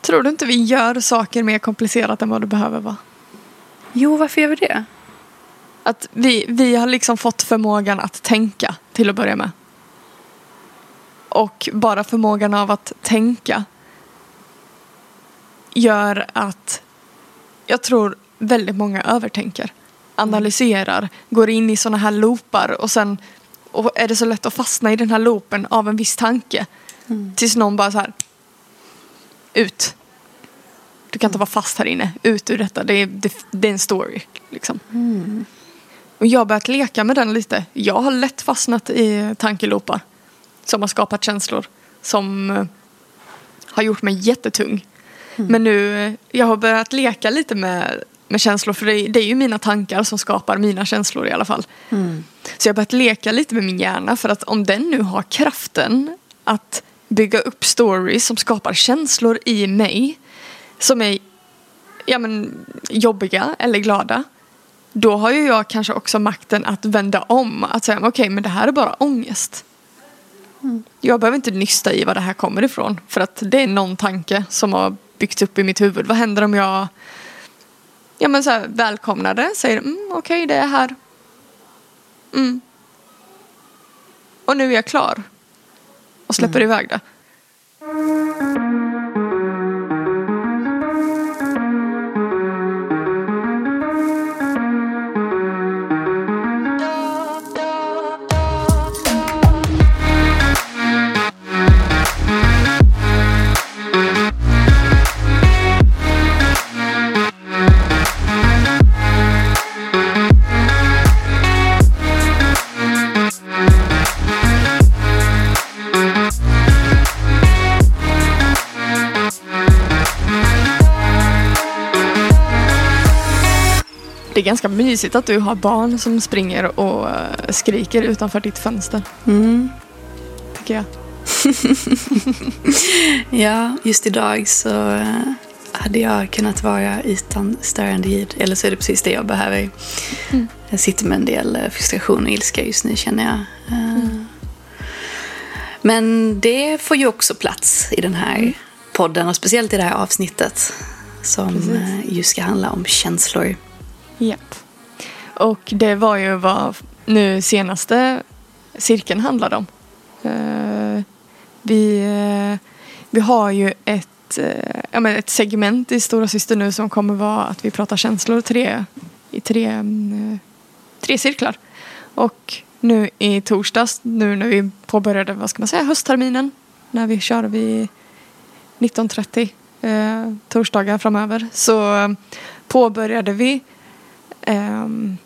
Tror du inte vi gör saker mer komplicerat än vad det behöver vara? Jo, varför gör vi det? Att vi, vi har liksom fått förmågan att tänka till att börja med. Och bara förmågan av att tänka gör att jag tror väldigt många övertänker. Analyserar, går in i sådana här loopar och sen och är det så lätt att fastna i den här loopen av en viss tanke. Tills någon bara så här ut. Du kan inte vara fast här inne. Ut ur detta. Det är, det, det är en story. Liksom. Och jag har börjat leka med den lite. Jag har lätt fastnat i tankeloopar. Som har skapat känslor. Som eh, har gjort mig jättetung. Men nu, eh, jag har börjat leka lite med, med känslor. För det, det är ju mina tankar som skapar mina känslor i alla fall. Så jag har börjat leka lite med min hjärna. För att om den nu har kraften att bygga upp stories som skapar känslor i mig. Som är ja, men, jobbiga eller glada. Då har ju jag kanske också makten att vända om. Att säga, okej okay, men det här är bara ångest. Jag behöver inte nysta i var det här kommer ifrån. För att det är någon tanke som har byggts upp i mitt huvud. Vad händer om jag ja, men så här, välkomnar det? Säger mm, okej okay, det är här. Mm. Och nu är jag klar. Och släpper iväg det. Ganska mysigt att du har barn som springer och eh, skriker utanför ditt fönster. Mm. Tycker jag. Ja, just idag så eh, hade jag kunnat vara utan störande ljud. Eller så är det precis det jag behöver. Jag sitter med en del eh, frustration och ilska just nu känner jag. Eh, Men det får ju också plats i den här podden och speciellt i det här avsnittet. Som Precis. ju ska handla om känslor. Ja. Och det var ju vad nu senaste cirkeln handlade om. Eh, vi, eh, vi har ju ett, eh, ja, men ett segment i Stora Syster nu som kommer vara att vi pratar känslor tre, i tre, mm, tre cirklar. Och nu i torsdags, nu när vi påbörjade vad ska man säga, höstterminen, när vi kör vid 19.30 eh, torsdagar framöver, så påbörjade vi ehm,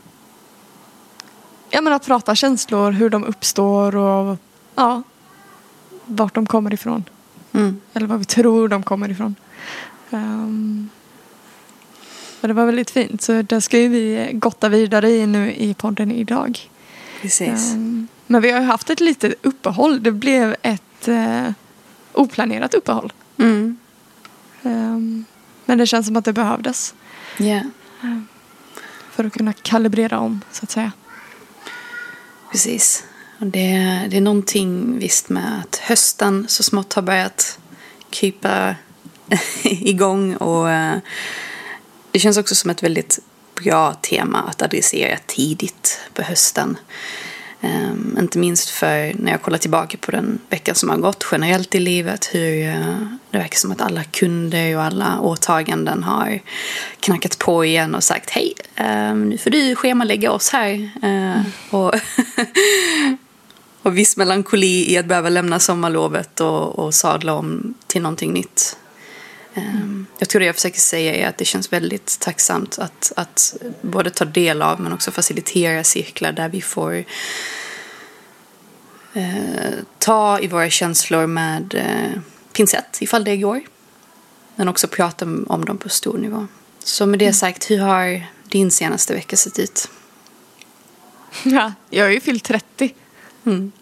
jag menar, prata känslor, hur de uppstår och ja, vart de kommer ifrån. Mm. Eller vad vi tror de kommer ifrån. Um, men det var väldigt fint. Så det ska ju vi gotta vidare i nu i podden idag. Precis. Ehm, men vi har ju haft ett litet uppehåll. Det blev ett eh, oplanerat uppehåll. Mm. Ehm, men det känns som att det behövdes. Ja, för att kunna kalibrera om, så att säga. precis. Och det, det är någonting visst med att hösten så smått har börjat krypa igång. Och eh, det känns också som ett väldigt bra tema att adressera tidigt på hösten. Um, inte minst för när jag kollar tillbaka på den veckan som har gått generellt i livet. Hur uh, det verkar som att alla kunder och alla åtaganden har knackat på igen och sagt hej, um, nu får du schemalägga oss här. Uh, och, och viss melankoli i att behöva lämna sommarlovet och, och sadla om till någonting nytt. Um, jag tror det jag försöker säga är att det känns väldigt tacksamt att, att både ta del av men också facilitera cirklar där vi får eh, ta i våra känslor med eh, pincett ifall det går. Men också prata om, dem på stor nivå. Så med det sagt, hur har din senaste vecka sett ut? Ja, jag har ju fyllt 30. Mm.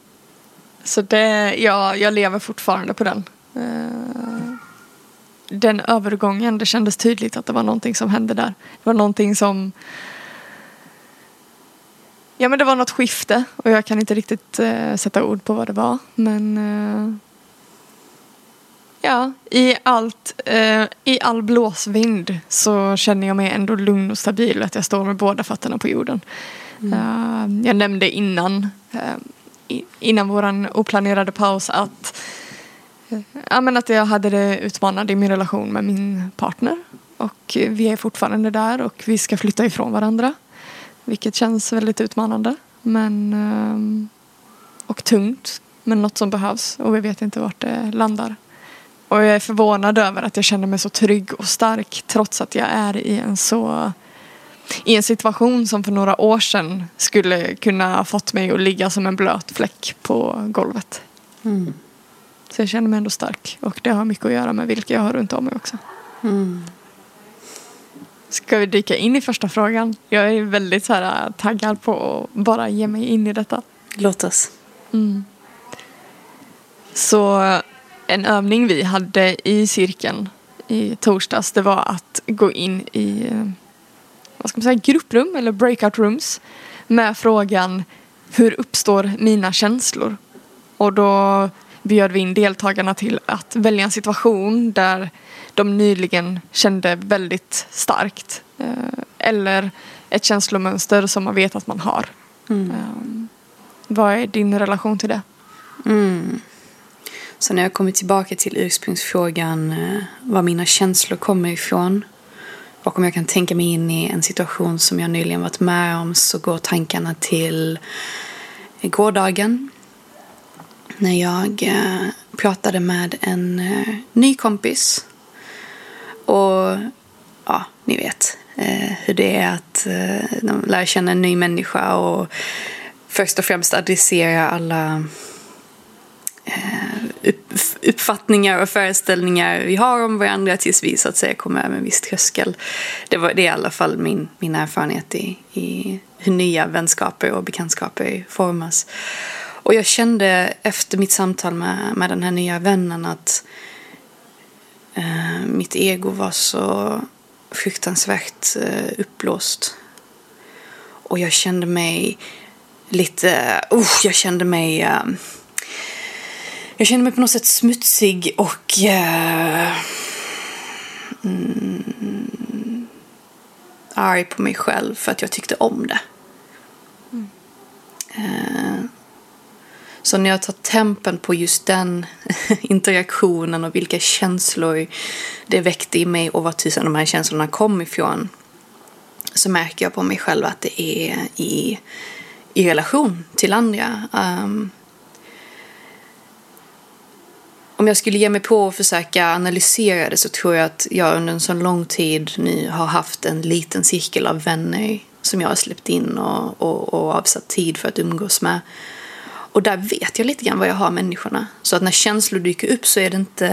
Så det, jag, jag lever fortfarande på den. Eh, Den övergången, det kändes tydligt att det var någonting som hände där. Det var någonting som... Ja men det var något skifte och jag kan inte riktigt eh, sätta ord på vad det var. Men... Eh, Ja, i, allt, eh, i all blåsvind så känner jag mig ändå lugn och stabil att jag står med båda fötterna på jorden. Mm. Uh, jag nämnde innan, uh, innan våran oplanerade paus att, ja, men att jag hade det utmanande i min relation med min partner. Och vi är fortfarande där och vi ska flytta ifrån varandra. Vilket känns väldigt utmanande. Men, ehm, och tungt. Men något som behövs och vi vet inte vart det landar. Och jag är förvånad över att jag känner mig så trygg och stark trots att jag är i en så i en situation som för några år sedan skulle kunna fått mig att ligga som en blöt fläck på golvet. Mm. Så jag känner mig ändå stark och det har mycket att göra med vilka jag har runt om mig också. Mm. Ska vi dyka in i första frågan? Jag är väldigt så här, taggad på att bara ge mig in i detta. Låt oss. Mm. Så en övning vi hade i cirkeln i torsdags det var att gå in i vad ska man säga, grupprum eller breakout rooms med frågan hur uppstår mina känslor? Och då bjöd vi in deltagarna till att välja en situation där de nyligen kände väldigt starkt. Eh, eller ett känslomönster som man vet att man har. Mm. Um, vad är din relation till det? Mm. Så när jag kommer tillbaka till ursprungsfrågan eh, var mina känslor kommer ifrån och om jag kan tänka mig in i en situation som jag nyligen varit med om så går tankarna till gårdagen när jag eh, pratade med en eh, ny kompis. Och ja, ni vet eh, hur det är att lära känna en ny människa och först och främst adressera alla uppfattningar och föreställningar vi har om varandra tills vi så att säga kommer över en viss tröskel. Det, var, det är i alla fall min, min erfarenhet i, i hur nya vänskaper och bekantskaper formas. Och jag kände efter mitt samtal med, med den här nya vännen att eh, mitt ego var så fruktansvärt eh, uppblåst. Och jag kände mig lite, uh, jag kände mig uh, jag kände mig på något sätt smutsig och uh, mm, arg på mig själv för att jag tyckte om det. Mm. Uh, så när jag tar tempen på just den interaktionen och vilka känslor det väckte i mig och var tusan de här känslorna kom ifrån så märker jag på mig själv att det är i, i relation till andra. Um, om jag skulle ge mig på att försöka analysera det så tror jag att jag under en så lång tid nu har haft en liten cirkel av vänner som jag har släppt in och, och, och avsatt tid för att umgås med. Och där vet jag lite grann vad jag har människorna. Så att när känslor dyker upp så är det inte...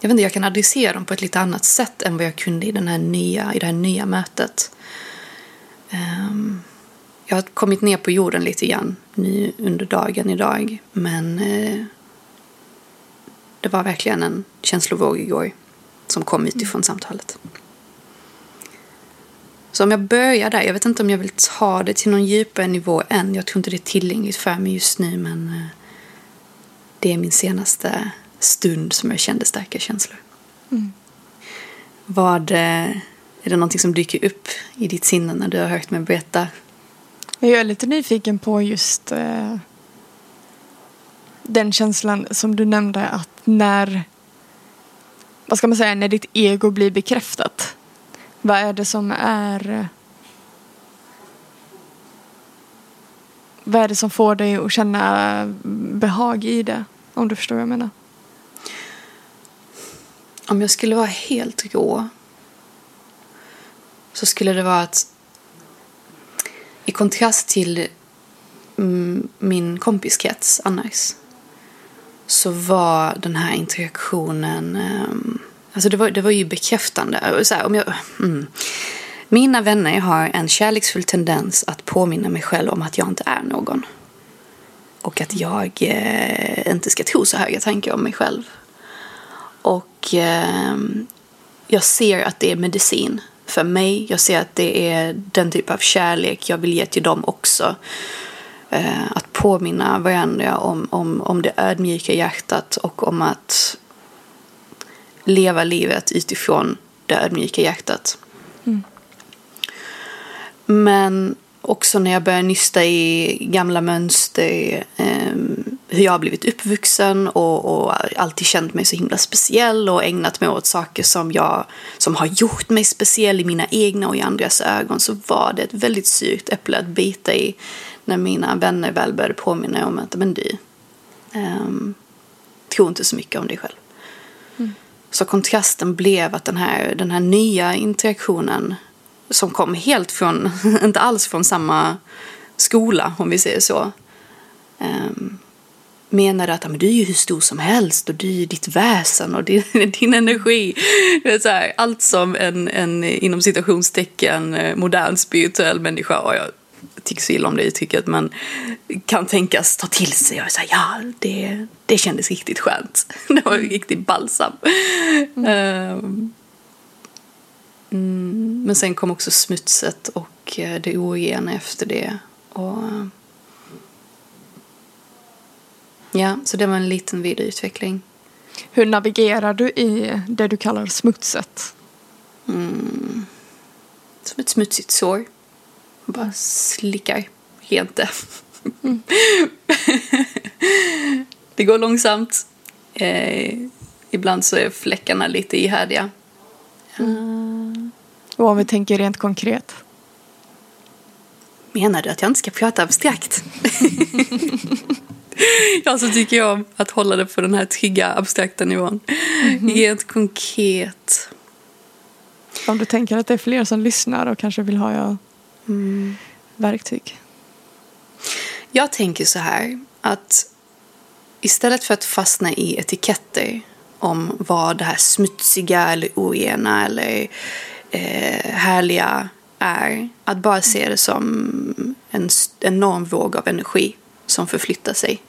Jag vet inte, jag kan adressera dem på ett lite annat sätt än vad jag kunde i, den här nya, i det här nya mötet. Um, jag har kommit ner på jorden lite grann nu under dagen idag. Men uh, det var verkligen en känslovåg igår som kom utifrån mm. samtalet. Så om jag börjar där, jag vet inte om jag vill ta det till någon djupare nivå än. Jag tror inte det är tillgängligt för mig just nu men eh, det är min senaste stund som jag kände starka känslor. Mm. Vad, eh, är det någonting som dyker upp i ditt sinne när du har hört mig berätta? Jag är lite nyfiken på just eh, den känslan som du nämnde att när vad ska man säga, när ditt ego blir bekräftat. Vad är det som är Vad är det som får dig att känna behag i det? Om du förstår vad jag menar. Om jag skulle vara helt rå så skulle det vara att i kontrast till mm, min kompiskrets annars så var den här interaktionen um, Alltså det var, det var ju bekräftande. Så här, om jag, mm. Mina vänner har en kärleksfull tendens att påminna mig själv om att jag inte är någon. Och att jag eh, inte ska tro så höga tankar om mig själv. Och eh, jag ser att det är medicin för mig. Jag ser att det är den typ av kärlek jag vill ge till dem också. Eh, att påminna varandra om, om, om det ödmjuka hjärtat och om att leva livet utifrån det ödmjuka hjärtat. Men också när jag börjar nysta i gamla mönster, eh, hur jag har blivit uppvuxen och, och, alltid känt mig så himla speciell och ägnat mig åt saker som, jag, som har gjort mig speciell i mina egna och i andras ögon så var det ett väldigt surt äpple att bita i när mina vänner väl började påminna om att men du, eh, tror inte så mycket om dig själv. Så kontrasten blev att den här, den här nya interaktionen som kom helt från, inte alls från samma skola om vi säger så. Um, menade att men du är ju hur stor som helst och du är ditt väsen och din, din energi. Det är så här, allt som en, en inom citationstecken eh, modern spirituell människa, och jag tycker så illa om det uttrycket, men kan tänkas ta till sig och säga ja, det, det kändes riktigt skönt. Det var riktigt balsam. Mm. Um, Mm, men sen kom också smutset och eh, det orena efter det. Och, ja, så det var en liten vidareutveckling. Hur navigerar du i det du kallar smutset? Mm, som ett smutsigt sår. Bara slickar rent det. Mm. det går långsamt. Eh, ibland så är fläckarna lite ihärdiga. Mm. Och om vi tänker rent konkret? Menar du att jag inte ska prata abstrakt? ja, så tycker jag om att hålla det på den här trygga abstrakta nivån. Mm. Rent konkret. Om du tänker att det är fler som lyssnar och kanske vill ha mm. verktyg? Jag tänker så här att istället för att fastna i etiketter om vad det här smutsiga eller orena eller eh, härliga är. Att bara se det som en enorm våg av energi som förflyttar sig.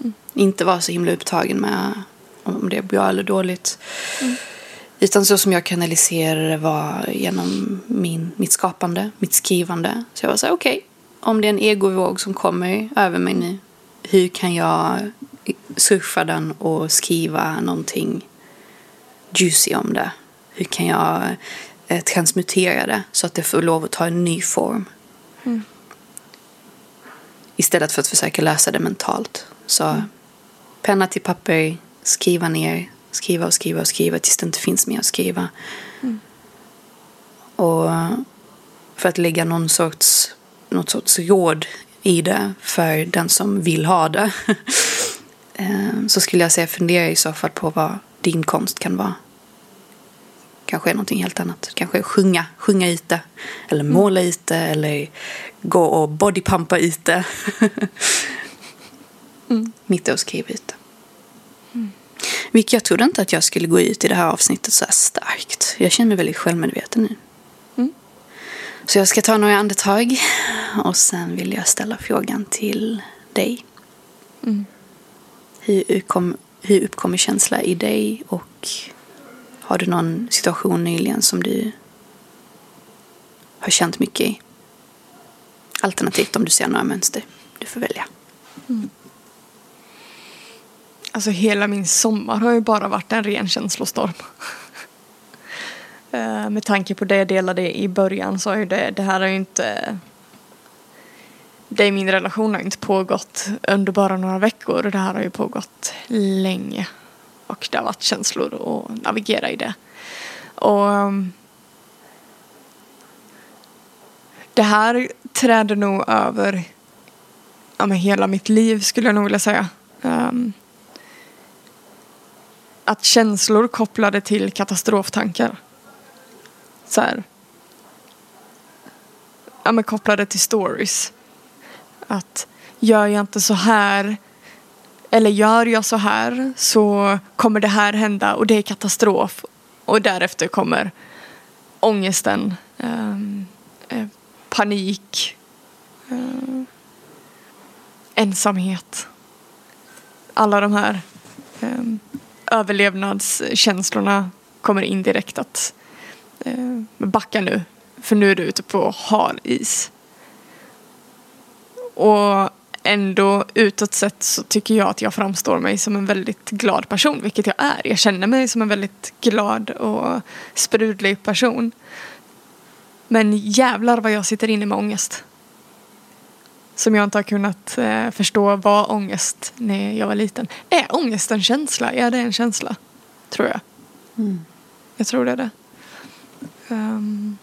Mm. Inte vara så himla upptagen med om det är bra eller dåligt. Mm. Utan så som jag kanaliserade det var genom min, mitt skapande, mitt skrivande. Så jag var så här, okej, okay, om det är en egovåg som kommer över mig nu, hur kan jag surfa den och skriva någonting juicy om det? Hur kan jag eh, transmutera det så att det får lov att ta en ny form? Mm. Istället för att försöka lösa det mentalt. Så mm. penna till papper, skriva ner, skriva och skriva och skriva tills det inte finns mer att skriva. Mm. Och för att lägga någon sorts, något sorts råd i det för den som vill ha det. Eh, så skulle jag säga fundera i så fall på vad din konst kan vara. Kanske är någonting helt annat. Kanske sjunga, sjunga ut det. Eller mm. måla ut det. Eller gå och bodypumpa ut det. mm. Mitt i att skriva ut det. Mm. Vilket jag trodde inte att jag skulle gå ut i det här avsnittet så här starkt. Jag känner mig väldigt självmedveten nu. Mm. Så jag ska ta några andetag. Och sen vill jag ställa frågan till dig. Mm. Hur, uppkom, hur uppkommer känsla i dig och har du någon situation nyligen som du har känt mycket i? Alternativt om du ser några mönster. Du får välja. Mm. Alltså hela min sommar har ju bara varit en ren känslostorm. Eh, med tanke på det jag delade i början så är det, det här har ju inte det i min relation har inte pågått under bara några veckor. Det här har ju pågått länge. Och det har varit känslor att navigera i det. Och ehm, det här träder nog över ja, men hela mitt liv skulle jag nog vilja säga. Um, att känslor kopplade till katastroftankar. Så här. Ja men kopplade till stories. Att gör jag inte så här eller gör jag så här så kommer det här hända och det är katastrof. Och därefter kommer ångesten, ehm, eh, panik, eh, ensamhet. Alla de här eh, överlevnadskänslorna kommer indirekt att eh, backa nu. För nu är du ute på hal is. Och ändå utåt sett så tycker jag att jag framstår mig som en väldigt glad person, vilket jag är. Jag känner mig som en väldigt glad och sprudlig person. Men jävlar vad jag sitter inne med ångest. Som jag inte har kunnat eh, förstå var ångest när jag var liten. Är ångest en känsla? Är det en känsla? Tror jag. Mm. Jag tror det är det. Um.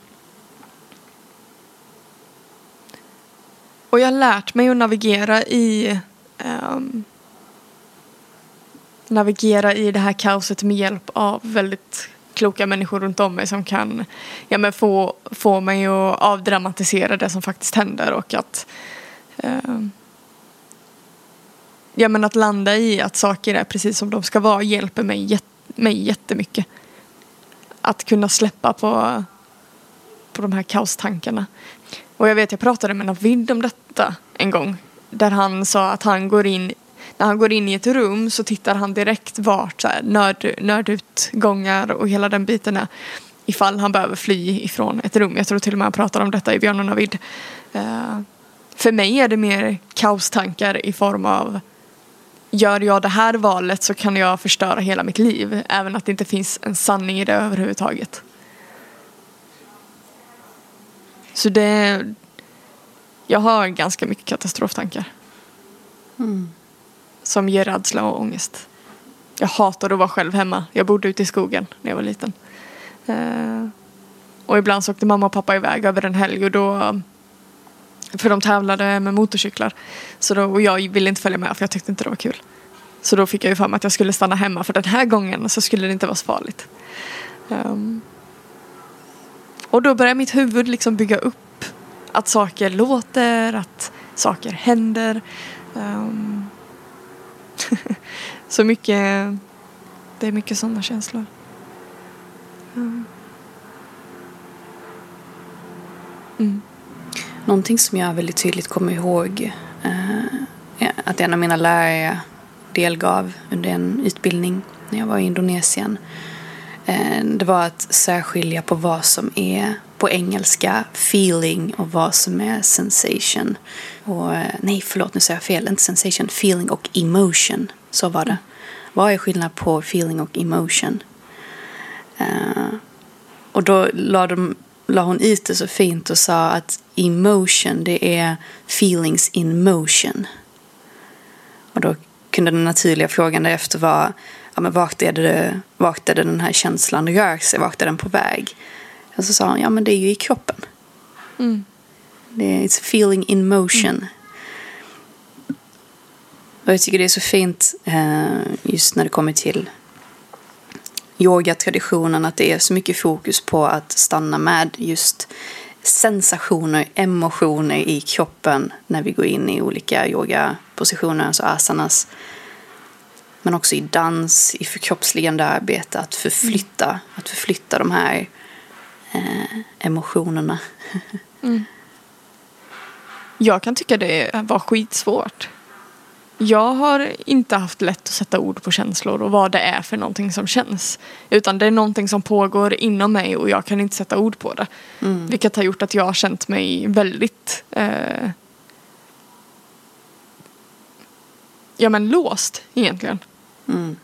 Och jag har lärt mig att navigera i um, navigera i det här kaoset med hjälp av väldigt kloka människor runt om mig som kan ja, men få, få mig att avdramatisera det som faktiskt händer och att Ehm. ja, men att landa i att saker är precis som de ska vara hjälper mig, mig jättemycket. Att kunna släppa på, på de här kaostankarna. Och jag vet, jag pratade med Navid om detta en gång. Där han sa att han går in, när han går in i ett rum så tittar han direkt vart så här, nörd, nördutgångar och hela den biten är. Ifall han behöver fly ifrån ett rum. Jag tror till och med han pratar om detta i Björn och Navid. Uh, för mig är det mer kaostankar i form av gör jag det här valet så kan jag förstöra hela mitt liv. Även att det inte finns en sanning i det överhuvudtaget. Så det... Jag har ganska mycket katastroftankar. Mm. Som ger rädsla och ångest. Jag hatade att vara själv hemma. Jag bodde ute i skogen när jag var liten. Uh, och ibland så åkte mamma och pappa iväg över en helg och då för de tävlade med motorcyklar. Så då, och jag ville inte följa med för jag tyckte inte det var kul. Så då fick jag ju för mig att jag skulle stanna hemma för den här gången så skulle det inte vara så farligt. Um, och då börjar mitt huvud liksom bygga upp att saker låter, att saker händer. Um, så mycket, det är mycket sådana känslor. Um. Mm. Någonting som jag väldigt tydligt kommer ihåg eh, att en av mina lärare delgav under en utbildning när jag var i Indonesien. Eh, det var att särskilja på vad som är på engelska feeling och vad som är sensation. Och, eh, nej, förlåt, nu säger jag fel. Inte sensation, feeling och emotion. Så var det. Vad är skillnad på feeling och emotion? Uh, och då la, de, la hon ut det så fint och sa att emotion, det är feelings in motion. Och då kunde den naturliga frågan därefter vara, ja men vart är det, vart är det den här känslan rör sig, vart är den på väg? Och så sa han, ja men det är ju i kroppen. Mm. Det är it's feeling in motion. Mm. Och jag tycker det är så fint eh, just när det kommer till yogatraditionen att det är så mycket fokus på att stanna med just sensationer, emotioner i kroppen när vi går in i olika yogapositioner, alltså asanas. Men också i dans, i förkroppsligande arbete, att förflytta, mm. att förflytta de här eh, emotionerna. Mm. Jag kan tycka det var skitsvårt. Jag har inte haft lätt att sätta ord på känslor och vad det är för någonting som känns. Utan det är någonting som pågår inom mig och jag kan inte sätta ord på det. Mm. Vilket har gjort att jag har känt mig väldigt eh, ja men låst egentligen. Mm.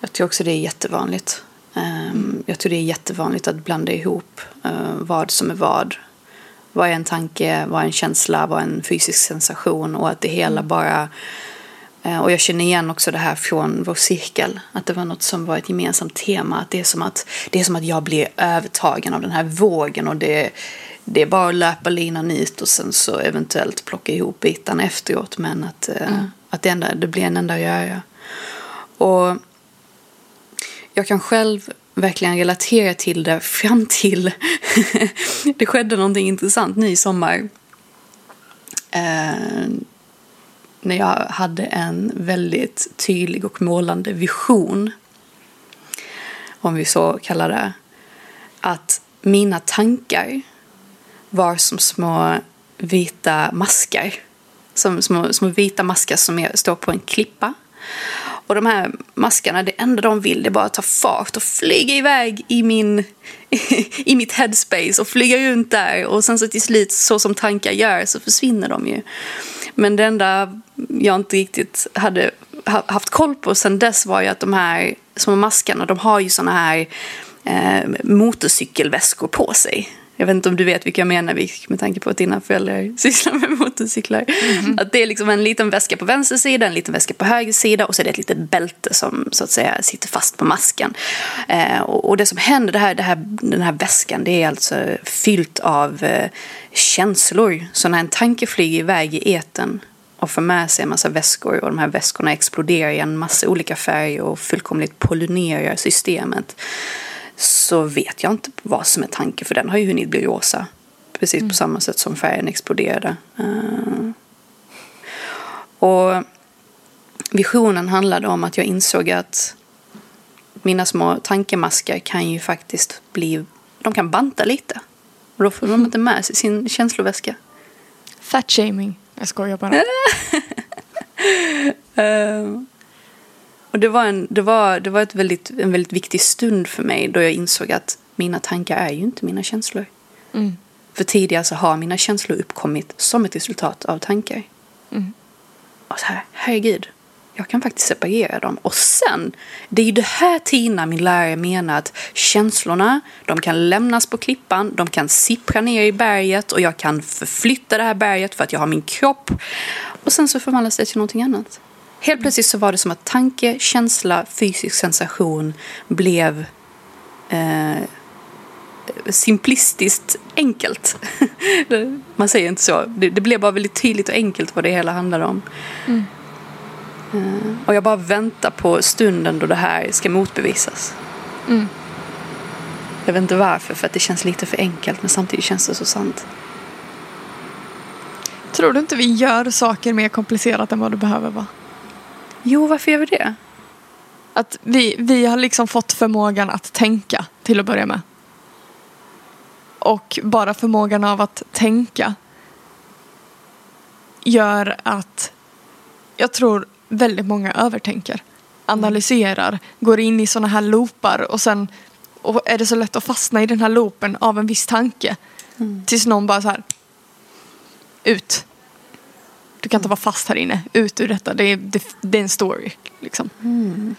Jag tror också det är jättevanligt. Um, jag tror det är jättevanligt att blanda ihop uh, vad som är vad vad är en tanke, vad är en känsla, vad är en fysisk sensation och att det hela mm. bara eh, och jag känner igen också det här från vår cirkel. Att det var något som var ett gemensamt tema. Att det är som att, det är som att jag blir övertagen av den här vågen. Och det, det är bara att löpa linan ut och sen så eventuellt plocka ihop bitarna efteråt. Men att, eh, mm. att det, enda, det blir en enda röra. Och jag kan själv verkligen relatera till det fram till det skedde någonting intressant nu i sommar. Eh, när jag hade en väldigt tydlig och målande vision. Om vi så kallar det. Att mina tankar var som små vita maskar. Som små, små vita maskar som står på en klippa. Och de här maskarna, det enda de vill det är bara att ta fart och flyga iväg i, min, i mitt headspace och flyga runt där. Och sen så till slut, så som tankar gör, så försvinner de ju. Men det enda jag inte riktigt hade haft koll på sen dess var ju att de här små maskarna, de har ju såna här eh, motorcykelväskor på sig. Jag vet inte om du vet vilka jag menar med tanke på att dina föräldrar sysslar med motorcyklar. Mm. Att det är liksom en liten väska på vänster sida, en liten väska på höger sida och så är det ett litet bälte som så att säga sitter fast på masken. Eh, och, och, det som händer, det här, det här, den här väskan, det är alltså fyllt av eh, känslor. Så när en tanke flyger iväg i eten och får med sig en massa väskor och de här väskorna exploderar i en massa olika färger och fullkomligt pollinerar systemet så vet jag inte vad som är tanken för den har ju hunnit bli rosa. Precis mm. på samma sätt som färgen exploderade. Uh. Och visionen handlade om att jag insåg att mina små tankemaskar kan ju faktiskt bli, de kan banta lite. Och då får de inte med sig sin känsloväska. Fat shaming. Jag skojar bara. uh. Och det var, en, det var, det var ett väldigt, en väldigt viktig stund för mig då jag insåg att mina tankar är ju inte mina känslor. Mm. För tidigare så har mina känslor uppkommit som ett resultat av tankar. Mm. Och så här, herregud, jag kan faktiskt separera dem. Och sen, det är ju det här Tina, min lärare, menar att känslorna, de kan lämnas på klippan, de kan sippra ner i berget och jag kan förflytta det här berget för att jag har min kropp. Och sen så förvandlas det till någonting annat. Helt plötsligt så var det som att tanke, känsla, fysisk sensation blev eh, simplistiskt enkelt. Man säger inte så. Det, det, blev bara väldigt tydligt och enkelt vad det hela handlade om. Mm. Eh, och jag bara väntar på stunden då det här ska motbevisas. Mm. Jag vet inte varför, för att det känns lite för enkelt men samtidigt känns det så sant. Tror du inte vi gör saker mer komplicerat än vad det behöver vara? Jo, varför gör vi det? Att vi, vi har liksom fått förmågan att tänka till att börja med. Och bara förmågan av att tänka gör att jag tror väldigt många övertänker. Analyserar, går in i sådana här loopar och sen och är det så lätt att fastna i den här loopen av en viss tanke. Mm. Tills någon bara så här ut. Du kan inte vara fast här inne. Ut ur detta. Det är, det, det är en story. Liksom. Mm.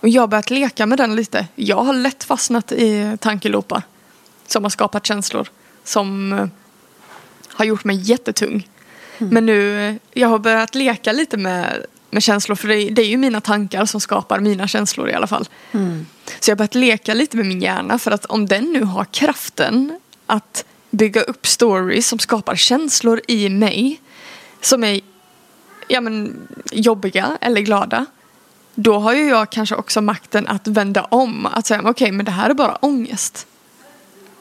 Och jag har börjat leka med den lite. Jag har lätt fastnat i tankelopar. Som har skapat känslor. Som eh, har gjort mig jättetung. Mm. Men nu, eh, jag har börjat leka lite med, med känslor. För det, det, är ju mina tankar som skapar mina känslor i alla fall. Mm. Så jag har börjat leka lite med min hjärna. För att om den nu har kraften att bygga upp stories som skapar känslor i mig som är ja, men, jobbiga eller glada. Då har ju jag kanske också makten att vända om. Att säga okej okay, men det här är bara ångest.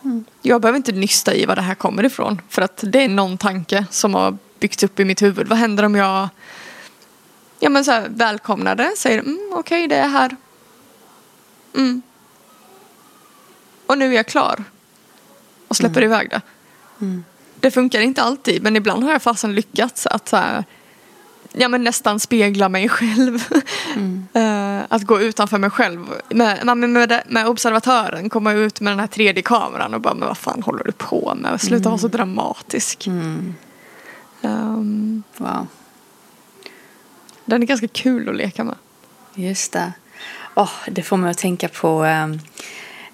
Mm. Jag behöver inte nysta i var det här kommer ifrån. För att det är någon tanke som har byggts upp i mitt huvud. Vad händer om jag ja, men så här, välkomnar det? Säger mm, okej okay, det är här. Mm. Och nu är jag klar. Och släpper mm. iväg det. Mm det funkar inte alltid men ibland har jag fasen lyckats att så här, ja, men nästan spegla mig själv. Mm. uh, att gå utanför mig själv. Med, med, med, med observatören, komma ut med den här 3D-kameran och bara men vad fan håller du på med? Sluta mm. vara så dramatisk. Mm. Um, wow. Den är ganska kul att leka med. Just det. Oh, det får mig att tänka på um, eh,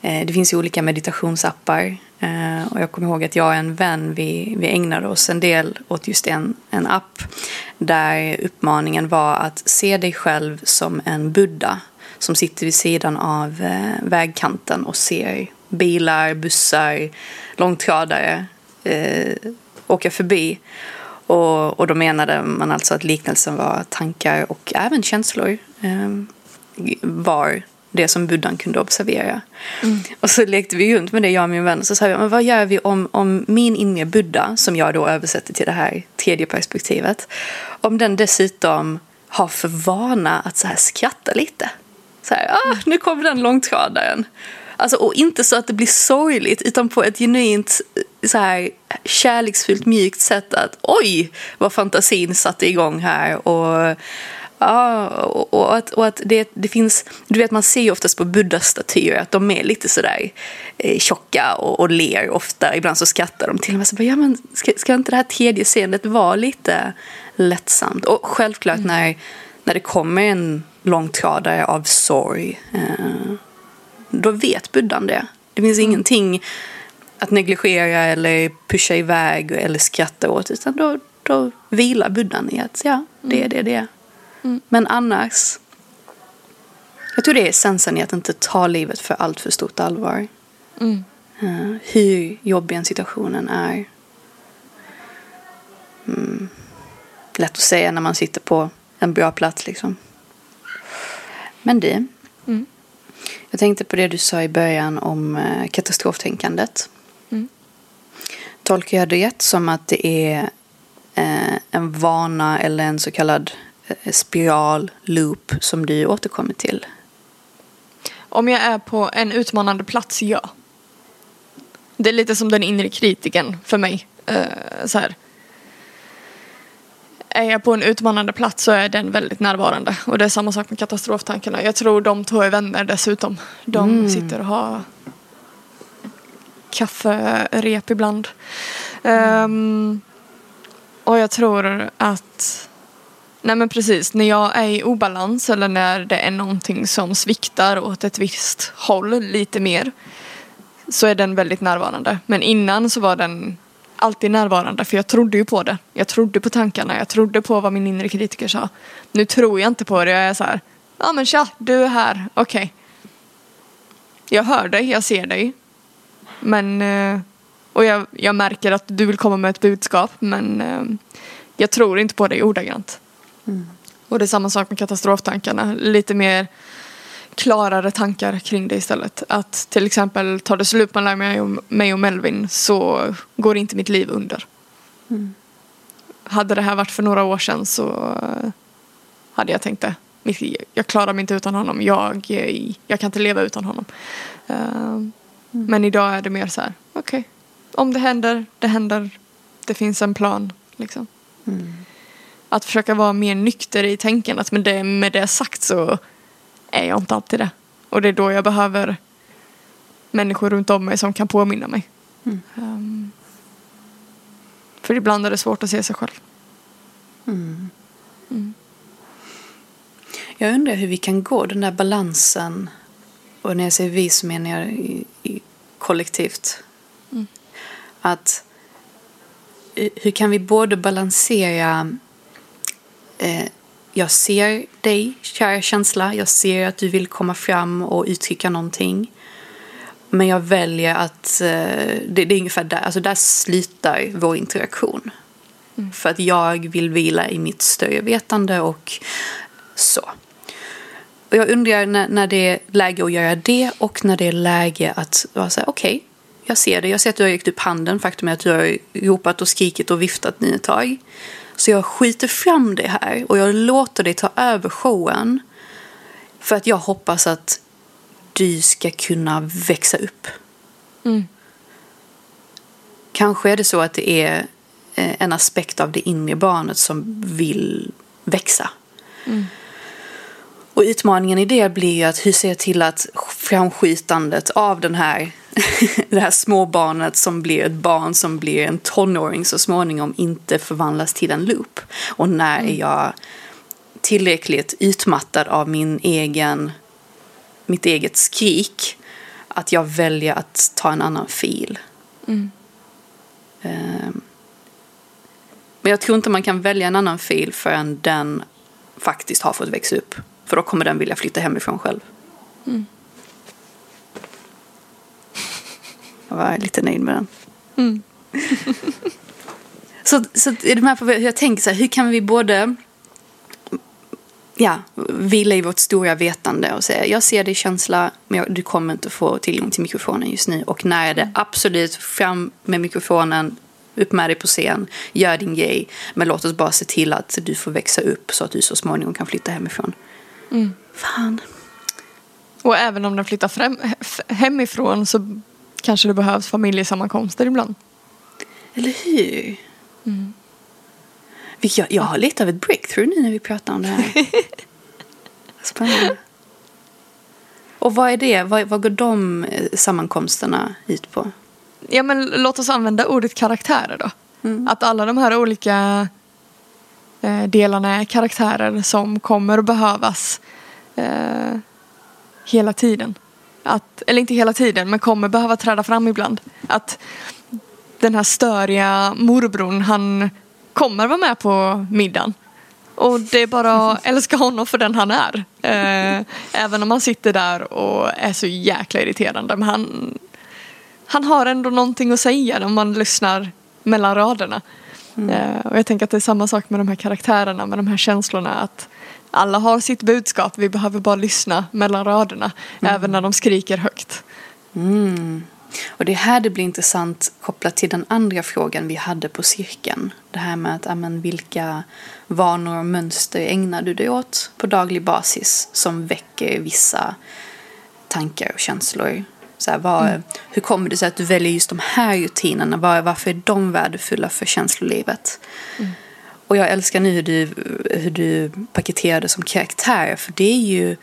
Eh, det finns ju olika meditationsappar eh, och jag kommer ihåg att jag och en vän vi, vi ägnade oss en del åt just en, en app där uppmaningen var att se dig själv som en buddha som sitter vid sidan av eh, vägkanten och ser bilar, bussar, långtradare eh, åka förbi. Och, och då menade man alltså att liknelsen var tankar och även känslor var det som buddhan kunde observera. Mm. Och så lekte vi runt med det, jag och min vän. Och så sa vi, men vad gör vi om, om min inre buddha, som jag då översätter till det här tredje perspektivet, om den dessutom har för vana att så här skratta lite. Så här, ah, nu kommer den långtradaren. Alltså, och inte så att det blir sorgligt utan på ett genuint så här, kärleksfullt mjukt sätt att oj vad fantasin satte igång här och Ja, och, och att, och att det, det finns, du vet man ser ju oftast på buddha-statyer att de är lite sådär eh, tjocka och, och ler ofta. Ibland så skrattar de till och med. Så bara, ja, men ska, ska inte det här tredje seendet vara lite lättsamt? Och självklart mm. när, när det kommer en långtradare av sorg, eh, då vet buddhan det. Det finns mm. ingenting att negligera eller pusha iväg eller skratta åt, utan då, då vilar buddhan i att ja, det är det det är. Mm. Men annars, jag tror det är essensen i att inte ta livet för allt för stort allvar. Mm. Uh, hur jobbig en situationen är. Mm. Lätt att säga när man sitter på en bra plats liksom. Men det. Mm. Jag tänkte på det du sa i början om uh, katastroftänkandet. Mm. Tolkar jag det som att det är uh, en vana eller en så kallad Eh, spiral, loop som du återkommer till? Om jag är på en utmanande plats, ja. Det är lite som den inre kritiken för mig. Uh, så här. Är jag på en utmanande plats så är den väldigt närvarande. Och det är samma sak med katastroftankarna. Jag tror de två är vänner dessutom. De mm. sitter och har kafferep ibland. Um, och jag tror att Nej men precis, när jag är i obalans eller när det är någonting som sviktar åt ett visst håll lite mer så är den väldigt närvarande. Men innan så var den alltid närvarande för jag trodde ju på det. Jag trodde på tankarna, jag trodde på vad min inre kritiker sa. Nu tror jag inte på det, jag är så här, ja men tja, du är här, okej. Okay. Jag hör dig, jag ser dig. Men, eh, och jag, jag märker att du vill komma med ett budskap men eh, jag tror inte på dig ordagrant. Mm. Och det är samma sak med katastroftankarna. Lite mer klarare tankar kring det istället. Att till exempel tar det slut mellan mig och, mig och Melvin så går inte mitt liv under. Mm. Hade det här varit för några år sedan så hade jag tänkt det. Jag klarar mig inte utan honom. Jag, jag kan inte leva utan honom. Uh, mm. Men idag är det mer så här, okej. Okay. Om det händer, det händer. Det finns en plan. Liksom. Mm att försöka vara mer nykter i tänkandet. Men det, med det sagt så är jag inte alltid det. Och det är då jag behöver människor runt om mig som kan påminna mig. Mm. Um, för ibland är det svårt att se sig själv. Mm. Mm. Jag undrar hur vi kan gå den där balansen. Och när jag säger vi så menar jag i, i kollektivt. Mm. Att hur kan vi både balansera eh, jag ser dig, kära känsla. Jag ser att du vill komma fram och uttrycka någonting. Men jag väljer att, eh, det, det, är ungefär där, alltså där slutar vår interaktion. Mm. För att jag vill vila i mitt större vetande och så. Och jag undrar när, när det är läge att göra det och när det är läge att vara så okej, okay, jag ser det. Jag ser att du har räckt upp handen. Faktum är att du har ropat och skrikit och viftat nu ett tag. Så jag skjuter fram det här och jag låter dig ta över showen. För att jag hoppas att du ska kunna växa upp. Mm. Kanske är det så att det är eh, en aspekt av det inre barnet som vill växa. Mm. Och utmaningen i det blir ju att hur ser jag till att framskjutandet av den här det här småbarnet som blir ett barn som blir en tonåring så småningom inte förvandlas till en loop. Och när mm. är jag tillräckligt utmattad av min egen, mitt eget skrik att jag väljer att ta en annan fil. Mm. Um, men jag tror inte man kan välja en annan fil förrän den faktiskt har fått växa upp. För då kommer den vilja flytta hemifrån själv. Mm. Jag var lite nöjd med den. Mm. så, så är du med på hur jag tänker så här, hur kan vi både ja, vila i vårt stora vetande och säga jag ser dig känsla men jag, du kommer inte få tillgång till mikrofonen just nu och när är det absolut fram med mikrofonen upp med dig på scen, gör din grej men låt oss bara se till att du får växa upp så att du så småningom kan flytta hemifrån. Mm. Fan. Och även om den flyttar fram, hemifrån så kanske det behövs familjesammankomster ibland. Eller hur? Mm. Jag, jag har lite av ett breakthrough nu när vi pratar om det här. Spännande. Och vad är det? Vad, vad går de eh, sammankomsterna ut på? Ja men låt oss använda ordet karaktärer då. Mm. Att alla de här olika eh, delarna är karaktärer som kommer att behövas eh, hela tiden. Att, eller inte hela tiden, men kommer behöva träda fram ibland. Att den här störiga morbrorn, han kommer vara med på middagen. Och det är bara att älska honom för den han är. Eh, även om han sitter där och är så jäkla irriterande. Men han, han har ändå någonting att säga om man lyssnar mellan raderna. Eh, och jag tänker att det är samma sak med de här karaktärerna, med de här känslorna. Att alla har sitt budskap, vi behöver bara lyssna mellan raderna. Även när de skriker högt. Mm. Och det är här det blir intressant kopplat till den andra frågan vi hade på cirkeln. Det här med att, ja, men, vilka vanor och mönster ägnar du dig åt på daglig basis som väcker vissa tankar och känslor? Så här, vad, Hur kommer det sig att du väljer just de här rutinerna? Var, varför är de värdefulla för känslolivet? Och jag älskar nu hur du, hur du paketerar det som karaktär. För det är ju,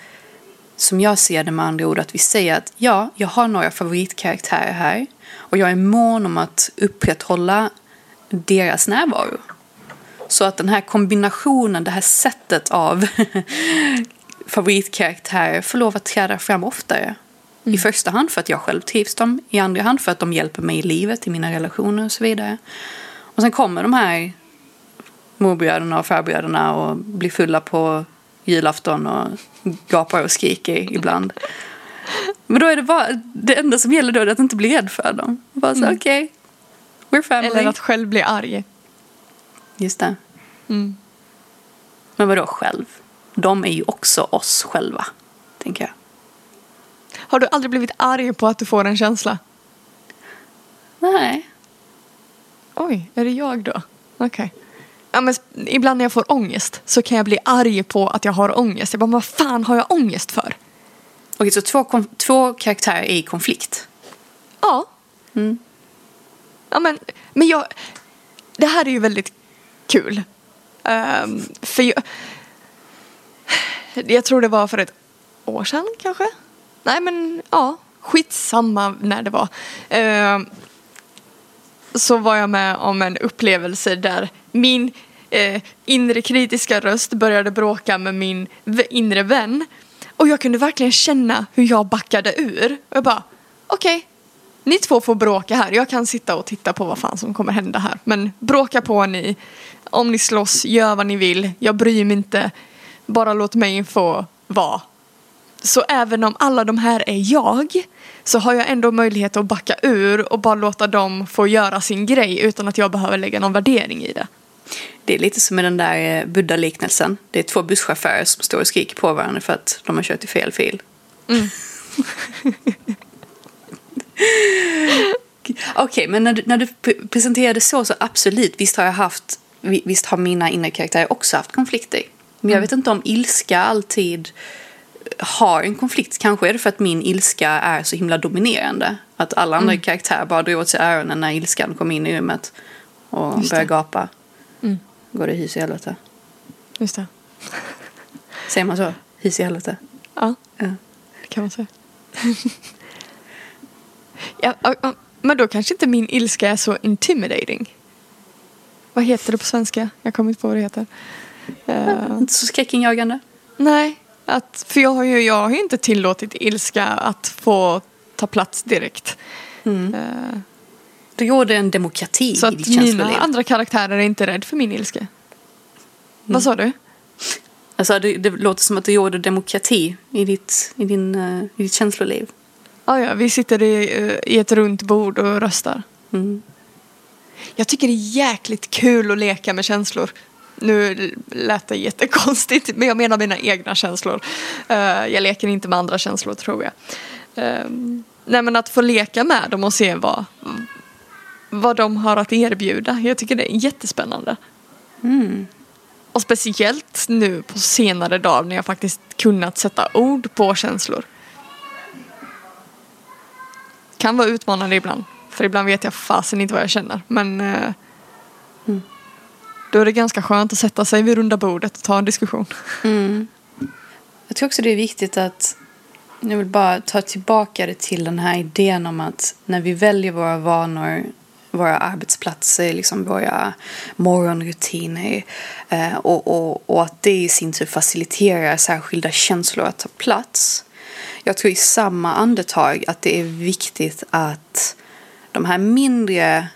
som jag ser det med andra ord, att vi säger att ja, jag har några favoritkaraktärer här. Och jag är mån om att upprätthålla deras närvaro. Så att den här kombinationen, det här sättet av favoritkaraktärer får lov att träda fram oftare. I första hand för att jag själv trivs dem, i andra hand för att de hjälper mig i livet, i mina relationer och så vidare. Och sen kommer de här morbröderna och farbröderna och blir fulla på julafton och gapar och skriker ibland. Men då är det bara, det enda som gäller då är att inte bli rädd för dem. Bara så, Mm. okej, we're family. Eller att själv bli arg. Just det. Mm. Men vadå själv? De är ju också oss själva, tänker jag. Har du aldrig blivit arg på att du får en känsla? Nej. Oj, är det jag då? Okej. Ja, men ibland när jag får ångest så kan jag bli arg på att jag har ångest. Jag bara, vad fan har jag ångest för? Okej, så två, två karaktärer är i konflikt. Ja. Mm. Ja, men, men jag... Det här är ju väldigt kul. Ehm, för jag, jag tror det var för ett år sedan kanske? Nej men ja, skitsamma när det var. Ehm, så var jag med om en upplevelse där min eh, inre kritiska röst började bråka med min inre vän. Och jag kunde verkligen känna hur jag backade ur. Och jag bara, okej, ni två får bråka här. Jag kan sitta och titta på vad fan som kommer hända här. Men bråka på ni. Om ni slåss, gör vad ni vill. Jag bryr mig inte. Bara låt mig få vara. Så även om alla de här är jag så har jag ändå möjlighet att backa ur och bara låta dem få göra sin grej utan att jag behöver lägga någon värdering i det. Det är lite som med den där eh, Buddha-liknelsen. Det är två busschaufförer som står och skriker på varandra för att de har kört i fel fil. Okej, men när du, när du pre- presenterade så, så absolut, visst har jag haft, vi- visst har mina inre karaktärer också haft konflikter. Men jag vet inte om ilska alltid har en konflikt. Kanske är det för att min ilska är så himla dominerande. Att alla andra karaktärer bara drar åt sig öronen när ilskan kommer in i rummet och Just börjar det. gapa. Mm. Går det hus i helvete? Just det. Säger man så? Hus i helvete? Ja, Ja. det kan man säga. ja, ja, ja, men då kanske inte min ilska är så intimidating. Vad heter det på svenska? Jag kommer inte på vad det heter. Eh, Inte så skräckinjagande. nej, att, för jag har, ju, jag har ju inte tillåtit ilska att få ta plats direkt. Mm. Eh, Det råder en demokrati så i att ditt mina känsloliv. andra karaktärer är inte rädd för min ilska. Vad sa du? Alltså, det, det låter som att det råder demokrati i ditt, i din, eh, i ditt känsloliv. Ah, ja, vi sitter i, eh, i ett runt bord och röstar. Mm. Jag tycker det är jäkligt kul att leka med känslor. Nu lät det jättekonstigt, men jag menar mina egna känslor. Eh, jag leker inte med andra känslor, tror jag. Uh, nej, men att få leka med dem och se vad, vad de har att erbjuda. Jag tycker det är jättespännande. Mm. Och speciellt nu på senare dagar när jag faktiskt kunnat sätta ord på känslor. Kan vara utmanande ibland. För ibland vet jag fasen inte vad jag känner. Men eh, då är det ganska skönt att sätta sig vid runda bordet och ta en diskussion. Mm. Jag tror också det är viktigt att jag vill bara ta tillbaka det till den här idén om att när vi väljer våra vanor, våra arbetsplatser, liksom våra morgonrutiner eh, och, och, och att det i sin tur faciliterar särskilda känslor att ta plats. Jag tror i samma andetag att det är viktigt att de här mindre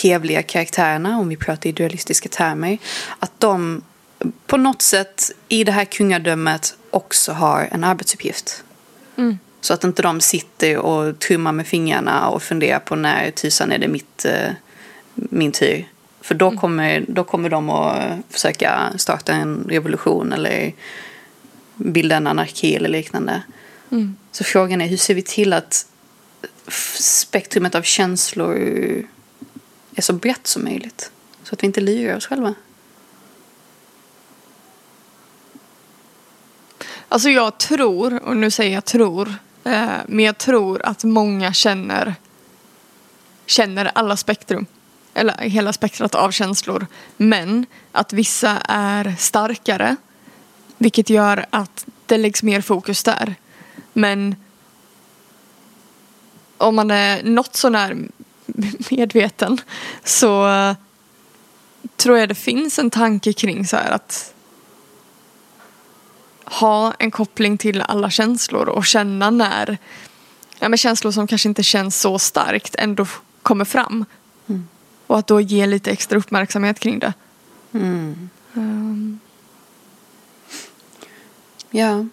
trevliga karaktärerna, om vi pratar i dualistiska termer, att de på något sätt i det här kungadömet också har en arbetsuppgift. Mm. Så att inte de sitter och trummar med fingrarna och funderar på när tusan är det mitt, eh, min tur. För då kommer, då kommer de att försöka starta en revolution eller bilda en anarki eller liknande. Mm. Så frågan är hur ser vi till att spektrumet av känslor är så brett som möjligt? Så att vi inte lurar oss själva. Alltså jag tror, och nu säger jag tror, eh, men jag tror att många känner, känner alla spektrum. Eller hela spektrat av känslor. Men att vissa är starkare. Vilket gör att det läggs mer fokus där. Men om man är något sånär medveten så tror jag det finns en tanke kring så här att ha en koppling till alla känslor och känna när ja, men känslor som kanske inte känns så starkt ändå kommer fram. Mm. Och att då ge lite extra uppmärksamhet kring det. Mm. Um, Ja,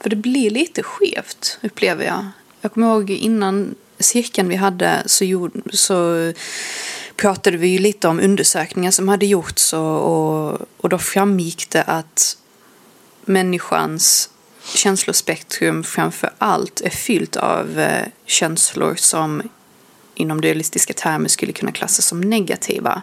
för det blir lite skevt upplever jag. Jag kommer ihåg innan cirkeln vi hade så, gjorde, så pratade vi ju lite om undersökningar som hade gjorts och, och, och då framgick det att människans känslospektrum framför allt är fyllt av eh, känslor som inom dualistiska termer skulle kunna klassas som negativa.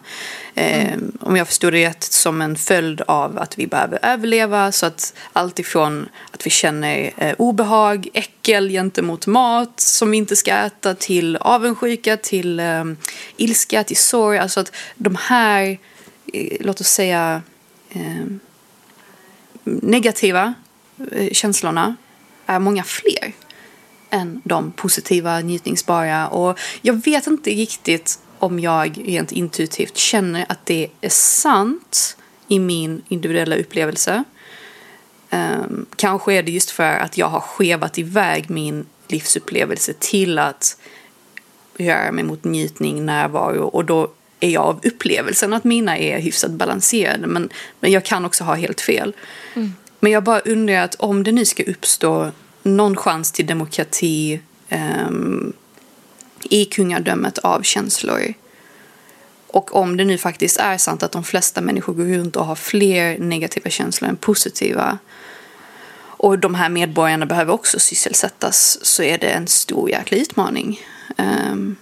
Eh, Om jag förstår det rätt som en följd av att vi behöver överleva så att allt ifrån att vi känner eh, obehag, äckel gentemot mat som vi inte ska äta till avundsjuka, till eh, ilska, till sorg. Alltså att de här, eh, låt oss säga eh, negativa eh, känslorna är många fler än de positiva, njutningsbara. Och jag vet inte riktigt om jag rent intuitivt känner att det är sant i min individuella upplevelse. Um, kanske är det just för att jag har skevat iväg min livsupplevelse till att röra mig mot njutning, närvaro och då är jag av upplevelsen att mina är hyfsat balanserade men, men jag kan också ha helt fel. Mm. Men jag bara undrar att om det nu ska uppstå någon chans till demokrati um, i kungadömet av känslor och om det nu faktiskt är sant att de flesta människor går runt och har fler negativa känslor än positiva och de här medborgarna behöver också sysselsättas så är det en stor jäkla utmaning. Um,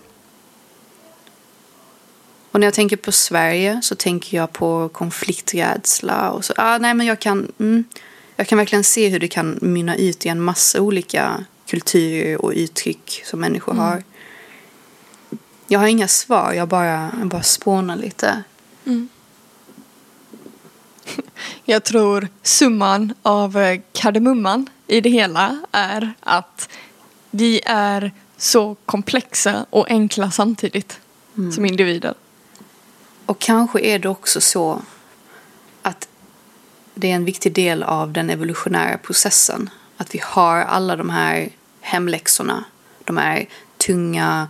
och när jag tänker på Sverige så tänker jag på konflikträdsla och så. Ah, nej, men jag kan, mm, jag kan verkligen se hur det kan mynna ut i en massa olika kulturer och uttryck som människor Mm. har. Jag har inga svar, jag bara, jag bara spånar lite. Jag tror summan av eh, kardemumman i det hela är att vi är så komplexa och enkla samtidigt som individer. Och kanske är det också så det är en viktig del av den evolutionära processen. Att vi har alla de här hemläxorna, de här tunga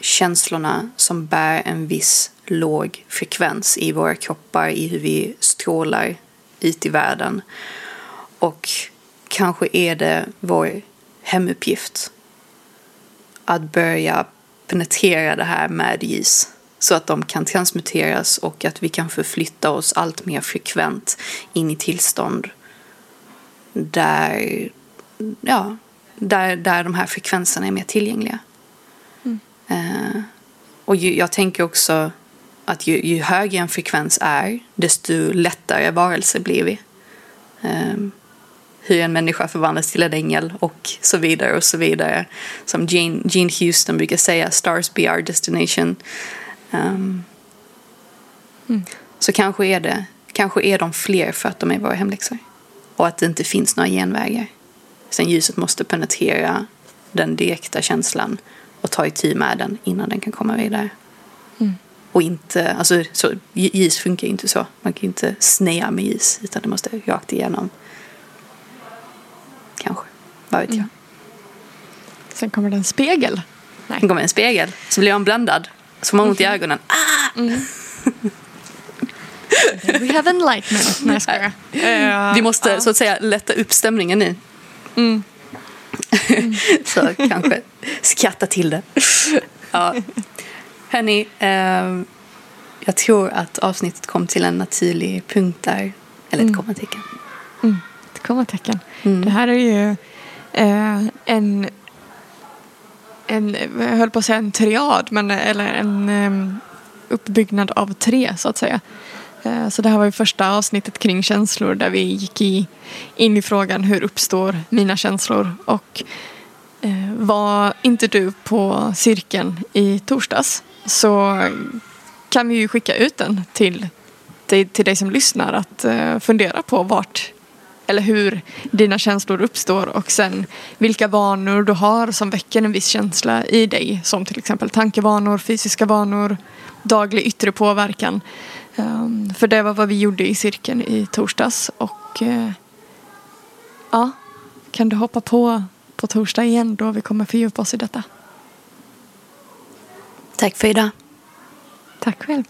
känslorna som bär en viss låg frekvens i våra kroppar, i hur vi strålar ut i världen. Och kanske är det vår hemuppgift att börja penetrera det här med ljus så att de kan transmuteras och att vi kan förflytta oss allt mer frekvent in i tillstånd där, ja, där, där de här frekvenserna är mer tillgängliga. Eh, och ju, jag tänker också att ju, ju högre en frekvens är desto lättare varelse blir vi. Eh, hur en människa förvandlas till en ängel och så vidare och så vidare. Som Jane, Gene Houston brukar säga, stars be our destination. Um, Så kanske är, det, kanske är de fler för att de är våra hemläxor. Och att det inte finns några genvägar. Sen ljuset måste penetrera den direkta känslan och ta itu med den innan den kan komma vidare. Och inte, alltså så, ljus funkar ju inte så. Man kan inte snea med ljus utan det måste rakt igenom. Kanske, vad vet jag. Sen kommer det en spegel. Nej. Sen kommer en spegel, så blir man blandad. Så får man ont i ögonen. Ah! We have enlightenment. Nej, jag skojar. Vi måste ja. så att säga lätta upp stämningen nu. Mm. så kanske skratta till det. ja. Hörni, eh, jag tror att avsnittet kom till en naturlig punkt där. Eller ett kommatecken. Ett kommatecken. Mm. Det här är ju eh, en, en, jag höll på att säga en triad, men, eller en uppbyggnad av tre så att säga. Eh, så det här var ju första avsnittet kring känslor där vi gick i, in i frågan hur uppstår mina känslor och eh, var inte du på cirkeln i torsdags så kan vi ju skicka ut den till, till, till dig som lyssnar att eh, fundera på vart eller hur dina känslor uppstår och sen vilka vanor du har som väcker en viss känsla i dig som till exempel tankevanor, fysiska vanor, daglig yttre påverkan. Um, för det var vad vi gjorde i cirkeln i torsdags och uh, ja, kan du hoppa på på torsdag igen då vi kommer fördjupa oss i detta. Tack för idag. Tack själv.